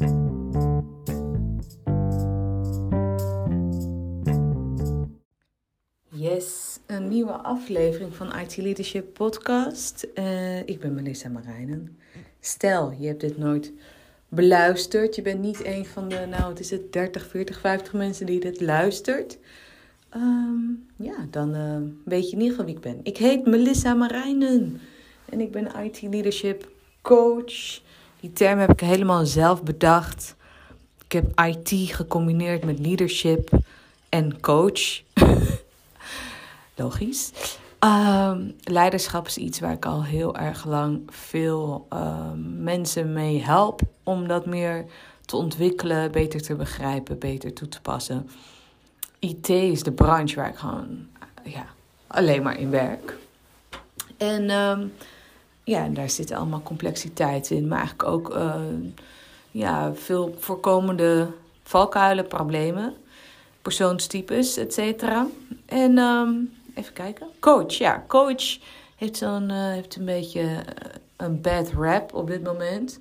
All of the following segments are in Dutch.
Yes, een nieuwe aflevering van IT Leadership Podcast. Uh, ik ben Melissa Marijnen. Stel, je hebt dit nooit beluisterd. Je bent niet een van de, nou, het is het 30, 40, 50 mensen die dit luistert. Um, ja, dan uh, weet je in ieder geval wie ik ben. Ik heet Melissa Marijnen en ik ben IT Leadership Coach. Die term heb ik helemaal zelf bedacht. Ik heb IT gecombineerd met leadership en coach. Logisch. Um, leiderschap is iets waar ik al heel erg lang veel um, mensen mee help om dat meer te ontwikkelen, beter te begrijpen, beter toe te passen. IT is de branche waar ik gewoon ja, alleen maar in werk. En um, ja, daar zitten allemaal complexiteit in, maar eigenlijk ook uh, ja, veel voorkomende valkuilen, problemen, persoonstypes, et cetera. En um, even kijken. Coach, ja, coach heeft, zo'n, uh, heeft een beetje uh, een bad rap op dit moment.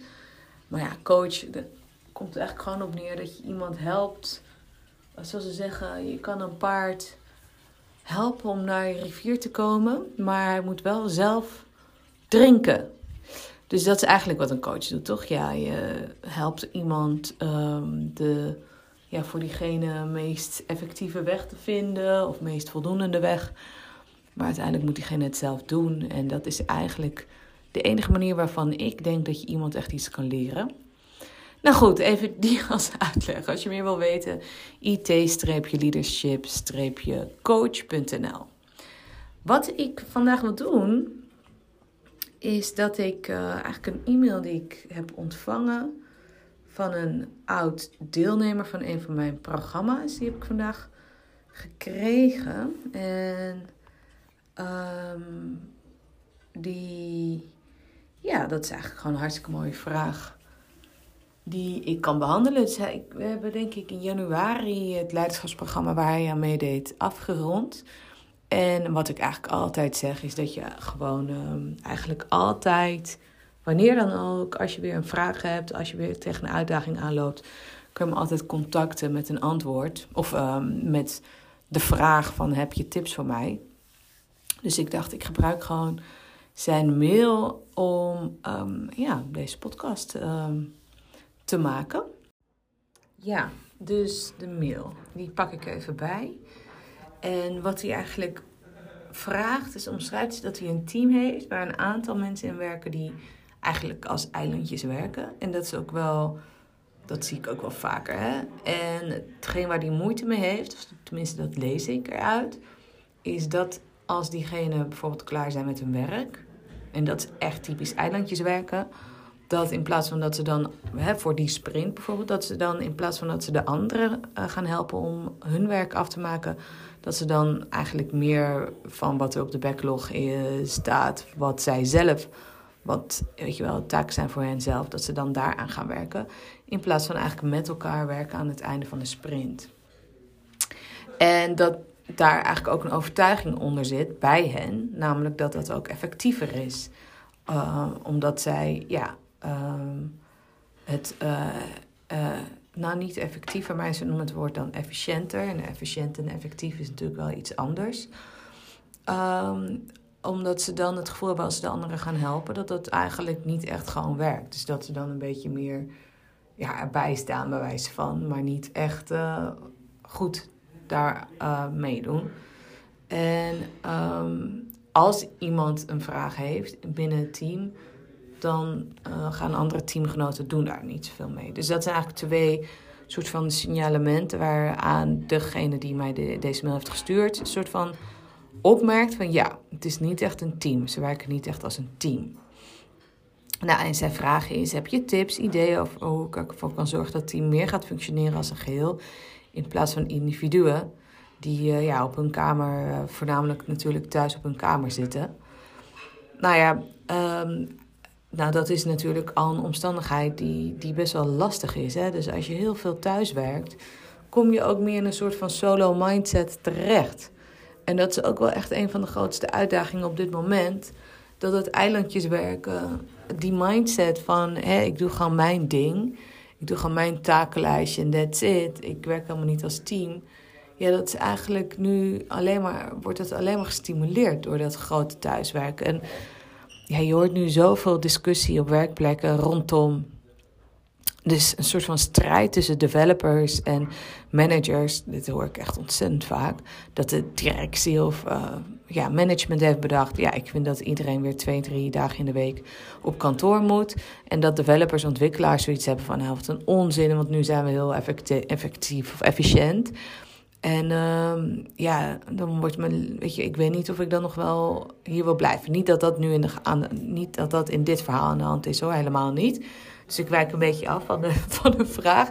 Maar ja, coach, er komt eigenlijk gewoon op neer dat je iemand helpt. Zoals ze zeggen, je kan een paard helpen om naar je rivier te komen, maar hij moet wel zelf drinken. Dus dat is eigenlijk wat een coach doet, toch? Ja, je helpt iemand um, de, ja, voor diegene meest effectieve weg te vinden of meest voldoende weg. Maar uiteindelijk moet diegene het zelf doen. En dat is eigenlijk de enige manier waarvan ik denk dat je iemand echt iets kan leren. Nou goed, even die als uitleg. Als je meer wil weten, it-leadership-coach.nl. Wat ik vandaag wil doen, is dat ik uh, eigenlijk een e-mail die ik heb ontvangen van een oud deelnemer van een van mijn programma's. Die heb ik vandaag gekregen. En um, die, ja, dat is eigenlijk gewoon een hartstikke mooie vraag die ik kan behandelen. Dus we hebben denk ik in januari het leiderschapsprogramma waar hij aan meedeed afgerond. En wat ik eigenlijk altijd zeg is dat je gewoon um, eigenlijk altijd, wanneer dan ook, als je weer een vraag hebt, als je weer tegen een uitdaging aanloopt, kun je me altijd contacten met een antwoord of um, met de vraag van heb je tips voor mij? Dus ik dacht ik gebruik gewoon zijn mail om um, ja, deze podcast te maken. Ja, dus de mail, die pak ik even bij. En wat hij eigenlijk vraagt, is omschrijft dat hij een team heeft waar een aantal mensen in werken die eigenlijk als eilandjes werken. En dat is ook wel, dat zie ik ook wel vaker. Hè? En hetgeen waar hij moeite mee heeft, of tenminste dat lees ik eruit, is dat als diegenen bijvoorbeeld klaar zijn met hun werk, en dat is echt typisch eilandjes werken, dat in plaats van dat ze dan hè, voor die sprint bijvoorbeeld, dat ze dan in plaats van dat ze de anderen uh, gaan helpen om hun werk af te maken, dat ze dan eigenlijk meer van wat er op de backlog staat, wat zij zelf, wat weet je wel, taken zijn voor hen zelf, dat ze dan daaraan gaan werken. In plaats van eigenlijk met elkaar werken aan het einde van de sprint. En dat daar eigenlijk ook een overtuiging onder zit bij hen, namelijk dat dat ook effectiever is. Uh, omdat zij ja, uh, het. Uh, nou niet effectiever, maar ze noemen het woord dan efficiënter. En efficiënt en effectief is natuurlijk wel iets anders. Um, omdat ze dan het gevoel hebben als ze de anderen gaan helpen, dat dat eigenlijk niet echt gewoon werkt. Dus dat ze dan een beetje meer ja, erbij staan, bij wijze van, maar niet echt uh, goed daar uh, meedoen. En um, als iemand een vraag heeft binnen het team, dan uh, gaan andere teamgenoten doen daar niet zoveel mee. Dus dat zijn eigenlijk twee soort van signalementen waaraan degene die mij de, deze mail heeft gestuurd, een soort van opmerkt van ja, het is niet echt een team. Ze werken niet echt als een team. Nou, en zijn vraag is: heb je tips, ideeën over hoe ik ervoor kan zorgen dat het team meer gaat functioneren als een geheel, in plaats van individuen die uh, ja, op hun kamer, uh, voornamelijk natuurlijk thuis op hun kamer zitten? Nou ja, um, nou, dat is natuurlijk al een omstandigheid die, die best wel lastig is. Hè? Dus als je heel veel thuis werkt, kom je ook meer in een soort van solo mindset terecht. En dat is ook wel echt een van de grootste uitdagingen op dit moment. Dat het eilandjes werken, die mindset van hè, ik doe gewoon mijn ding. Ik doe gewoon mijn takenlijstje en that's it. Ik werk helemaal niet als team. Ja, dat is eigenlijk nu alleen maar, wordt het alleen maar gestimuleerd door dat grote thuiswerken. En ja, je hoort nu zoveel discussie op werkplekken rondom dus een soort van strijd tussen developers en managers. Dit hoor ik echt ontzettend vaak. Dat de directie of uh, ja, management heeft bedacht. Ja, ik vind dat iedereen weer twee, drie dagen in de week op kantoor moet. En dat developers, ontwikkelaars zoiets hebben van: nou, wat een onzin, want nu zijn we heel effectief of efficiënt. En uh, ja, dan wordt me, weet je, ik weet niet of ik dan nog wel hier wil blijven. Niet dat dat nu in de, aan, niet dat dat in dit verhaal aan de hand is hoor, helemaal niet. Dus ik wijk een beetje af van de, van de vraag.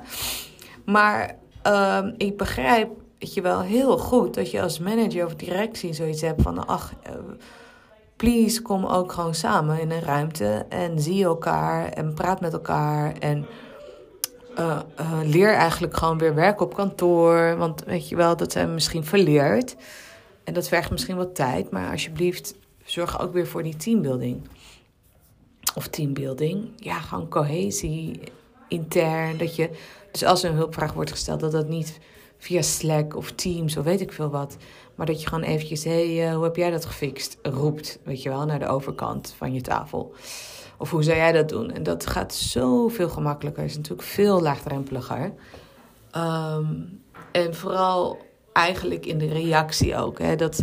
Maar uh, ik begrijp weet je wel heel goed dat je als manager of directie zoiets hebt van: ach, uh, please, kom ook gewoon samen in een ruimte en zie elkaar en praat met elkaar. En uh, uh, leer eigenlijk gewoon weer werken op kantoor. Want weet je wel, dat zijn misschien verleerd. En dat vergt misschien wat tijd. Maar alsjeblieft, zorg ook weer voor die teambuilding. Of teambuilding. Ja, gewoon cohesie intern. Dat je, dus als een hulpvraag wordt gesteld, dat dat niet via Slack of Teams of weet ik veel wat. Maar dat je gewoon eventjes, hé, hey, uh, hoe heb jij dat gefixt? Roept, weet je wel, naar de overkant van je tafel. Of hoe zou jij dat doen? En dat gaat zoveel gemakkelijker. is natuurlijk veel laagdrempeliger. Um, en vooral eigenlijk in de reactie ook. Hè, dat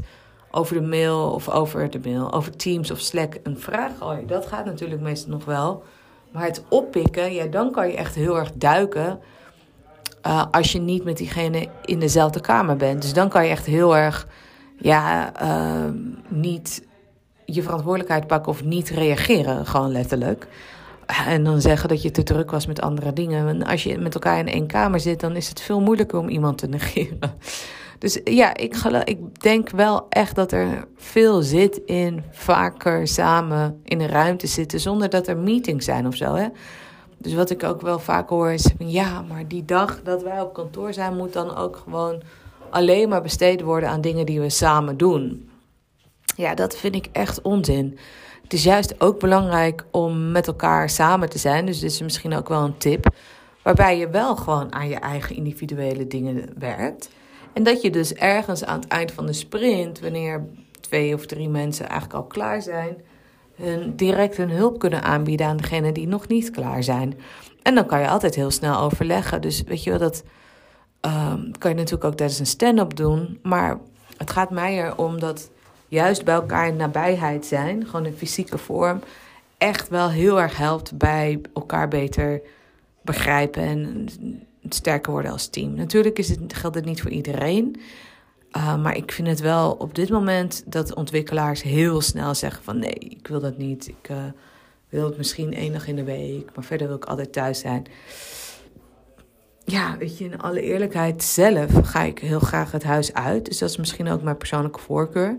over de mail of over de mail, over Teams of Slack een vraag gooien. Dat gaat natuurlijk meestal nog wel. Maar het oppikken, ja, dan kan je echt heel erg duiken. Uh, als je niet met diegene in dezelfde kamer bent. Dus dan kan je echt heel erg ja, uh, niet je verantwoordelijkheid pakken of niet reageren, gewoon letterlijk. En dan zeggen dat je te druk was met andere dingen. En als je met elkaar in één kamer zit, dan is het veel moeilijker om iemand te negeren. Dus ja, ik, ik denk wel echt dat er veel zit in vaker samen in een ruimte zitten zonder dat er meetings zijn of zo. Hè? Dus wat ik ook wel vaak hoor is ja, maar die dag dat wij op kantoor zijn, moet dan ook gewoon alleen maar besteed worden aan dingen die we samen doen. Ja, dat vind ik echt onzin. Het is juist ook belangrijk om met elkaar samen te zijn. Dus dit is misschien ook wel een tip. Waarbij je wel gewoon aan je eigen individuele dingen werkt. En dat je dus ergens aan het eind van de sprint, wanneer twee of drie mensen eigenlijk al klaar zijn, hun direct hun hulp kunnen aanbieden aan degene die nog niet klaar zijn. En dan kan je altijd heel snel overleggen. Dus weet je wel, dat um, kan je natuurlijk ook tijdens een stand-up doen. Maar het gaat mij erom dat juist bij elkaar in nabijheid zijn, gewoon in fysieke vorm, echt wel heel erg helpt bij elkaar beter begrijpen en sterker worden als team. Natuurlijk is het, geldt het niet voor iedereen. Uh, maar ik vind het wel op dit moment dat ontwikkelaars heel snel zeggen van nee, ik wil dat niet. Ik uh, wil het misschien één dag in de week, maar verder wil ik altijd thuis zijn. Ja, weet je, in alle eerlijkheid zelf ga ik heel graag het huis uit. Dus dat is misschien ook mijn persoonlijke voorkeur.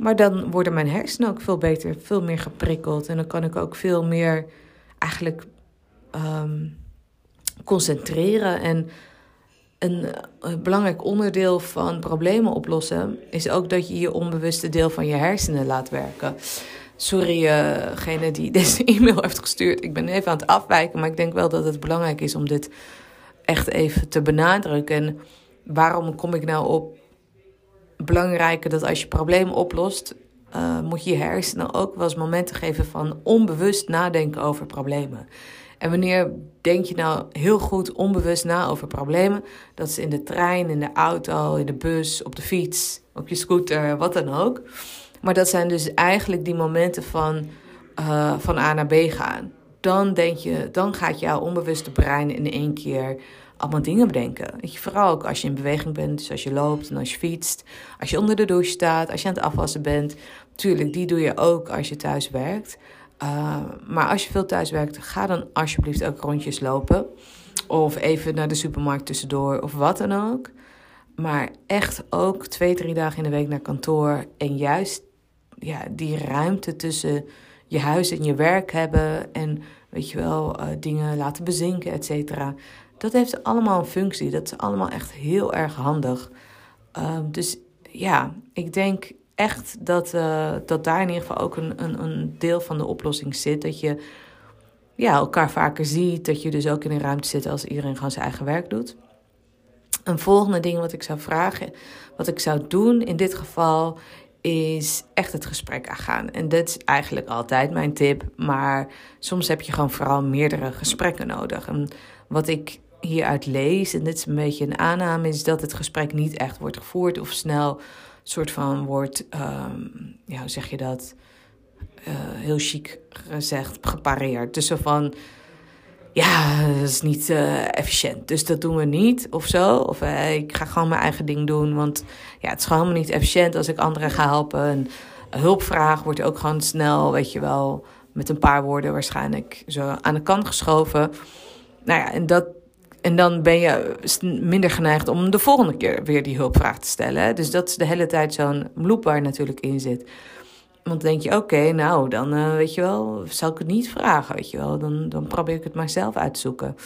Maar dan worden mijn hersenen ook veel beter, veel meer geprikkeld. En dan kan ik ook veel meer eigenlijk um, concentreren. En een, een, belangrijk onderdeel van problemen oplossen is ook dat je je onbewuste deel van je hersenen laat werken. Sorry, degene uh die deze e-mail heeft gestuurd. Ik ben even aan het afwijken, maar ik denk wel dat het belangrijk is om dit echt even te benadrukken. En waarom kom ik nou op belangrijker dat als je problemen oplost, uh, moet je je hersenen ook wel eens momenten geven van onbewust nadenken over problemen. En wanneer denk je nou heel goed onbewust na over problemen? Dat is in de trein, in de auto, in de bus, op de fiets, op je scooter, wat dan ook. Maar dat zijn dus eigenlijk die momenten van, uh, van A naar B gaan. Dan denk je, dan gaat jouw onbewuste brein in één keer allemaal dingen bedenken. Je, vooral ook als je in beweging bent, dus als je loopt en als je fietst, als je onder de douche staat, als je aan het afwassen bent. Tuurlijk, die doe je ook als je thuis werkt. Uh, maar als je veel thuis werkt, ga dan alsjeblieft ook rondjes lopen. Of even naar de supermarkt tussendoor of wat dan ook. Maar echt ook twee, drie dagen in de week naar kantoor. En juist ja, die ruimte tussen je huis en je werk hebben. En weet je wel, uh, dingen laten bezinken, et cetera. Dat heeft allemaal een functie. Dat is allemaal echt heel erg handig. Uh, dus ja, ik denk echt dat, uh, dat daar in ieder geval ook een, een, een deel van de oplossing zit. Dat je ja, elkaar vaker ziet. Dat je dus ook in een ruimte zit als iedereen gewoon zijn eigen werk doet. Een volgende ding wat ik zou vragen, wat ik zou doen in dit geval, is echt het gesprek aangaan. En dat is eigenlijk altijd mijn tip, maar soms heb je gewoon vooral meerdere gesprekken nodig. En wat ik hieruit lees, en dit is een beetje een aanname, is dat het gesprek niet echt wordt gevoerd of snel soort van wordt, um, ja, hoe zeg je dat? Uh, heel chic gezegd, gepareerd. Dus zo van, ja, dat is niet uh, efficiënt. Dus dat doen we niet of zo. Of uh, ik ga gewoon mijn eigen ding doen. Want ja, het is gewoon helemaal niet efficiënt als ik anderen ga helpen. Een hulpvraag wordt ook gewoon snel, weet je wel, met een paar woorden waarschijnlijk zo aan de kant geschoven. Nou ja, en dat, en dan ben je minder geneigd om de volgende keer weer die hulpvraag te stellen. Dus dat is de hele tijd zo'n loop waar natuurlijk in zit. Want dan denk je, oké, nou, dan uh, weet je wel, zal ik het niet vragen, weet je wel. Dan, dan probeer ik het maar zelf uit te zoeken.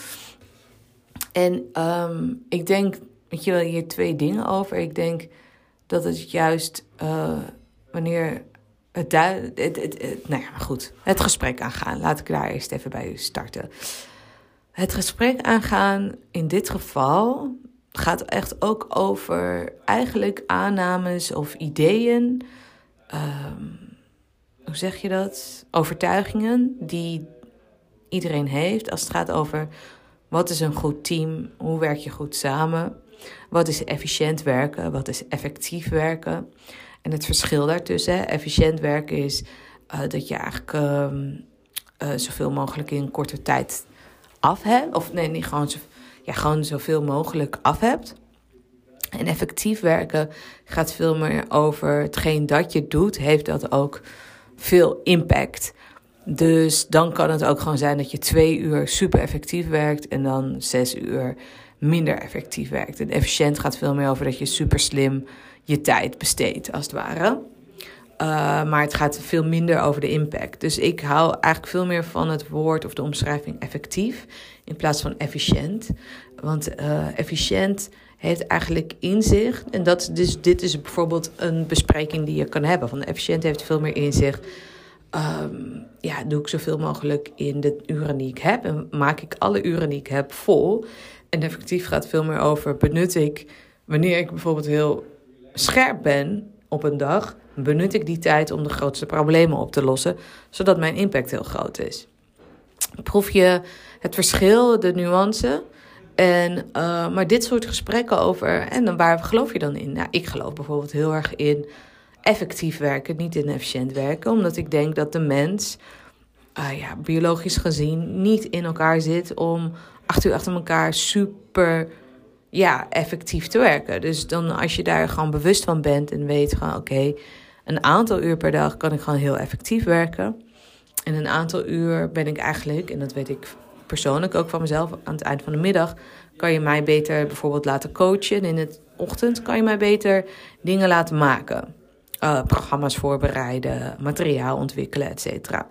En um, ik denk, weet je wel, hier twee dingen over. Ik denk dat het juist uh, wanneer het, het, het, nou ja, goed, het gesprek aangaan. Laat ik daar eerst even bij starten. Het gesprek aangaan in dit geval gaat echt ook over eigenlijk aannames of ideeën. Um, hoe zeg je dat? Overtuigingen die iedereen heeft als het gaat over wat is een goed team, hoe werk je goed samen, wat is efficiënt werken, wat is effectief werken. En het verschil daartussen, efficiënt werken is uh, dat je eigenlijk uh, uh, zoveel mogelijk in korte tijd af hebt. Of nee, niet gewoon, ja, gewoon zoveel mogelijk af hebt. En effectief werken gaat veel meer over hetgeen dat je doet, heeft dat ook veel impact. Dus dan kan het ook gewoon zijn dat je twee uur super effectief werkt en dan zes uur minder effectief werkt. En efficiënt gaat veel meer over dat je super slim je tijd besteedt, als het ware. Uh, maar het gaat veel minder over de impact. Dus ik hou eigenlijk veel meer van het woord of de omschrijving effectief in plaats van efficiënt. Want uh, efficiënt heeft eigenlijk inzicht. En dat, dus dit is bijvoorbeeld een bespreking die je kan hebben. Van efficiënt heeft veel meer inzicht. Um, ja, doe ik zoveel mogelijk in de uren die ik heb. En maak ik alle uren die ik heb vol. En effectief gaat veel meer over benut ik, wanneer ik bijvoorbeeld heel scherp ben op een dag, benut ik die tijd om de grootste problemen op te lossen, zodat mijn impact heel groot is. Proef je het verschil, de nuance? En, uh, maar dit soort gesprekken over, en dan waar geloof je dan in? Nou, ik geloof bijvoorbeeld heel erg in effectief werken, niet in efficiënt werken, omdat ik denk dat de mens, uh, ja, biologisch gezien, niet in elkaar zit om acht uur achter elkaar super ja, effectief te werken. Dus dan als je daar gewoon bewust van bent en weet van oké, een aantal uur per dag kan ik gewoon heel effectief werken. En een aantal uur ben ik eigenlijk, en dat weet ik persoonlijk ook van mezelf, aan het eind van de middag kan je mij beter bijvoorbeeld laten coachen. En in de ochtend kan je mij beter dingen laten maken. Uh, programma's voorbereiden, materiaal ontwikkelen, et cetera.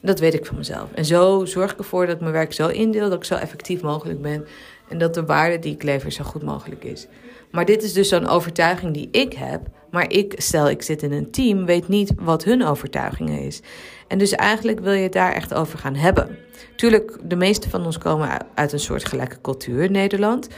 Dat weet ik van mezelf. En zo zorg ik ervoor dat ik mijn werk zo indeel dat ik zo effectief mogelijk ben. En dat de waarde die ik lever zo goed mogelijk is. Maar dit is dus zo'n overtuiging die ik heb. Maar ik, stel ik zit in een team, weet niet wat hun overtuigingen is. En dus eigenlijk wil je het daar echt over gaan hebben. Tuurlijk, de meeste van ons komen uit een soort gelijke cultuur in Nederland.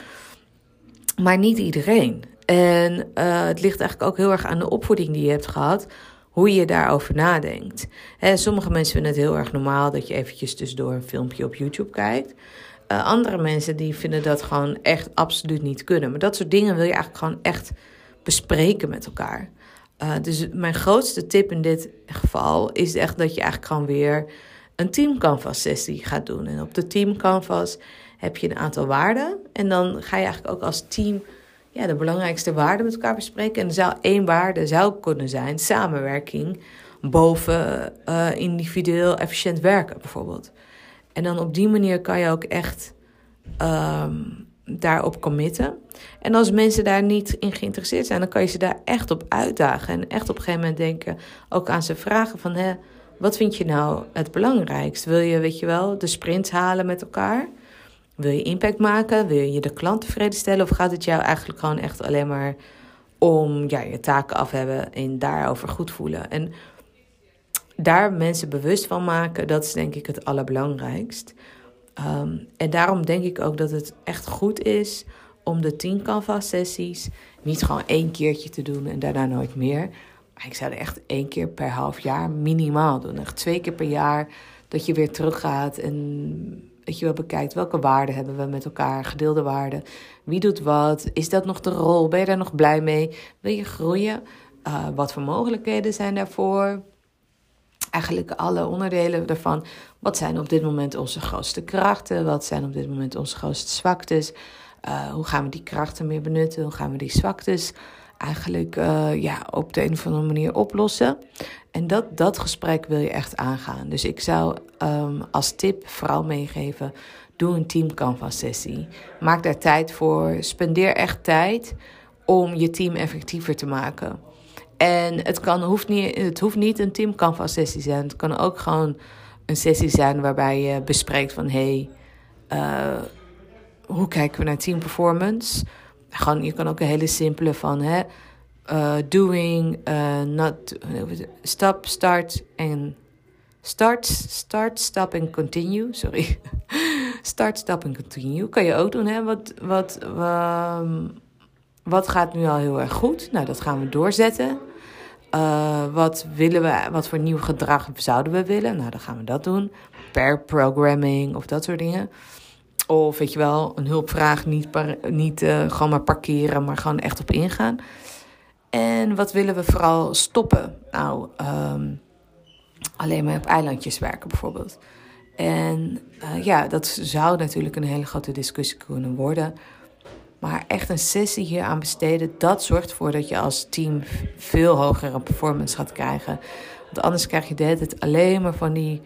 Maar niet iedereen. En uh, het ligt eigenlijk ook heel erg aan de opvoeding die je hebt gehad hoe je daarover nadenkt. Sommige mensen vinden het heel erg normaal dat je eventjes tussendoor een filmpje op YouTube kijkt. Uh, andere mensen die vinden dat gewoon echt absoluut niet kunnen. Maar dat soort dingen wil je eigenlijk gewoon echt bespreken met elkaar. Uh, dus mijn grootste tip in dit geval is echt dat je eigenlijk gewoon weer een team canvas sessie gaat doen. En op de team canvas heb je een aantal waarden. En dan ga je eigenlijk ook als team ja, de belangrijkste waarden met elkaar bespreken. En er zou één waarde zou kunnen zijn samenwerking boven uh, individueel efficiënt werken bijvoorbeeld. En dan op die manier kan je ook echt um, daarop committen. En als mensen daar niet in geïnteresseerd zijn, dan kan je ze daar echt op uitdagen. En echt op een gegeven moment denken, ook aan ze vragen van... Hè, wat vind je nou het belangrijkst? Wil je, weet je wel, de sprints halen met elkaar? Wil je impact maken? Wil je de klant tevreden stellen? Of gaat het jou eigenlijk gewoon echt alleen maar om ja, je taken af hebben en daarover goed voelen? En daar mensen bewust van maken, dat is denk ik het allerbelangrijkst. Ehm, en daarom denk ik ook dat het echt goed is om de 10 Canvas sessies niet gewoon één keertje te doen en daarna nooit meer. Maar ik zou er echt één keer per half jaar minimaal doen. Echt twee keer per jaar dat je weer teruggaat en dat je wel bekijkt welke waarden hebben we met elkaar, gedeelde waarden. Wie doet wat? Is dat nog de rol? Ben je daar nog blij mee? Wil je groeien? Uh, wat voor mogelijkheden zijn daarvoor? Eigenlijk alle onderdelen daarvan. Wat zijn op dit moment onze grootste krachten? Wat zijn op dit moment onze grootste zwaktes? Uh, hoe gaan we die krachten meer benutten? Hoe gaan we die zwaktes eigenlijk uh, ja, op de een of andere manier oplossen? En dat, dat gesprek wil je echt aangaan. Dus ik zou um, als tip vooral meegeven: doe een team canvas sessie. Maak daar tijd voor. Spendeer echt tijd om je team effectiever te maken. En het, kan, hoeft, niet, het hoeft niet een team canvas sessie zijn. Het kan ook gewoon een sessie zijn waarbij je bespreekt van hey, uh, hoe kijken we naar team performance? Gewoon, je kan ook een hele simpele van hè, uh, doing, uh, not, stop, start en start, start, stop en continue. Sorry. start, stop en continue. Kan je ook doen. Hè? Wat, wat, um, wat gaat nu al heel erg goed? Nou, dat gaan we doorzetten. Uh, wat willen we, wat voor nieuw gedrag zouden we willen? Nou, dan gaan we dat doen. Per programming of dat soort dingen. Of weet je wel, een hulpvraag niet, niet uh, gewoon maar parkeren, maar gewoon echt op ingaan. En wat willen we vooral stoppen? Nou, um, alleen maar op eilandjes werken bijvoorbeeld. En uh, ja, dat zou natuurlijk een hele grote discussie kunnen worden. Maar echt een sessie hier aan besteden, dat zorgt ervoor dat je als team veel hogere performance gaat krijgen. Want anders krijg je het alleen maar van die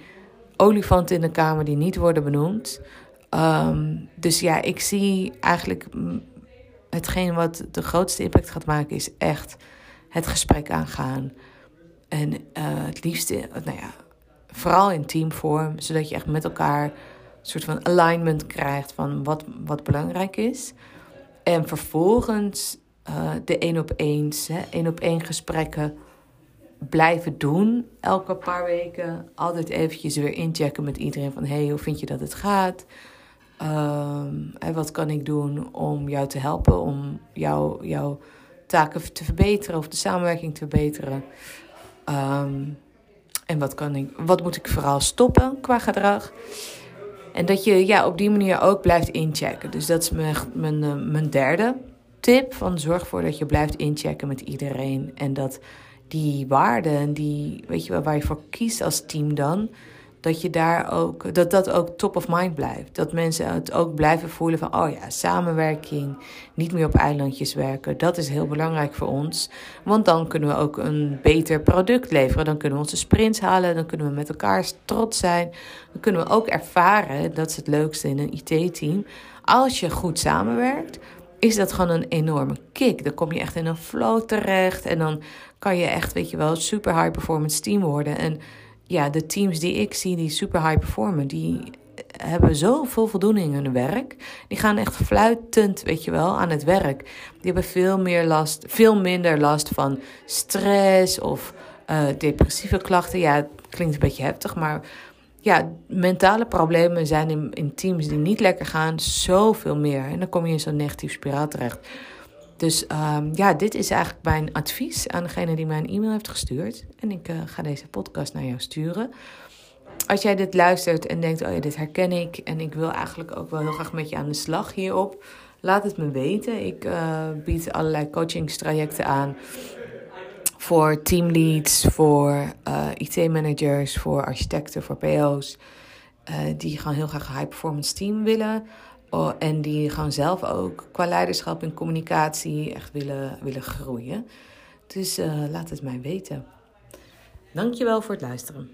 olifanten in de kamer die niet worden benoemd. Um, dus ja, ik zie eigenlijk hetgeen wat de grootste impact gaat maken, is echt het gesprek aangaan. En uh, het liefst, nou ja, vooral in teamvorm, zodat je echt met elkaar een soort van alignment krijgt van wat, wat belangrijk is. En vervolgens uh, de één op eens, één op één gesprekken blijven doen. Elke paar weken altijd eventjes weer inchecken met iedereen van... hey, hoe vind je dat het gaat? Um, wat kan ik doen om jou te helpen, om jou, jouw taken te verbeteren of de samenwerking te verbeteren? Um, en wat, kan ik, wat moet ik vooral stoppen qua gedrag? En dat je ja, op die manier ook blijft inchecken. Dus dat is mijn, mijn, eh, mijn derde tip. Van zorg ervoor dat je blijft inchecken met iedereen. En dat die waarden, die, weet je wel, waar je voor kiest als team dan dat je daar ook, dat dat ook top of mind blijft. Dat mensen het ook blijven voelen van, oh ja, samenwerking, niet meer op eilandjes werken. Dat is heel belangrijk voor ons. Want dan kunnen we ook een beter product leveren. Dan kunnen we onze sprints halen. Dan kunnen we met elkaar trots zijn. Dan kunnen we ook ervaren, dat is het leukste in een IT-team. Als je goed samenwerkt, is dat gewoon een enorme kick. Dan kom je echt in een flow terecht. En dan kan je echt, weet je wel, super high performance team worden. En ja, de teams die ik zie die super high performen, die hebben zoveel voldoening in hun werk. Die gaan echt fluitend, weet je wel, aan het werk. Die hebben veel meer last, veel minder last van stress of uh, depressieve klachten. Ja, het klinkt een beetje heftig, maar ja, mentale problemen zijn in, in teams die niet lekker gaan zoveel meer. En dan kom je in zo'n negatief spiraal terecht. Dus um, ja, dit is eigenlijk mijn advies aan degene die mij een e-mail heeft gestuurd. En ik uh, ga deze podcast naar jou sturen. Als jij dit luistert en denkt, oh ja, dit herken ik en ik wil eigenlijk ook wel heel graag met je aan de slag hierop, laat het me weten. Ik uh, bied allerlei coachingstrajecten aan voor teamleads, voor uh, IT-managers, voor architecten, voor PO's. die gewoon heel graag een high performance team willen. En die gewoon zelf ook qua leiderschap en communicatie echt willen, willen groeien. Dus uh, laat het mij weten. Dankjewel voor het luisteren.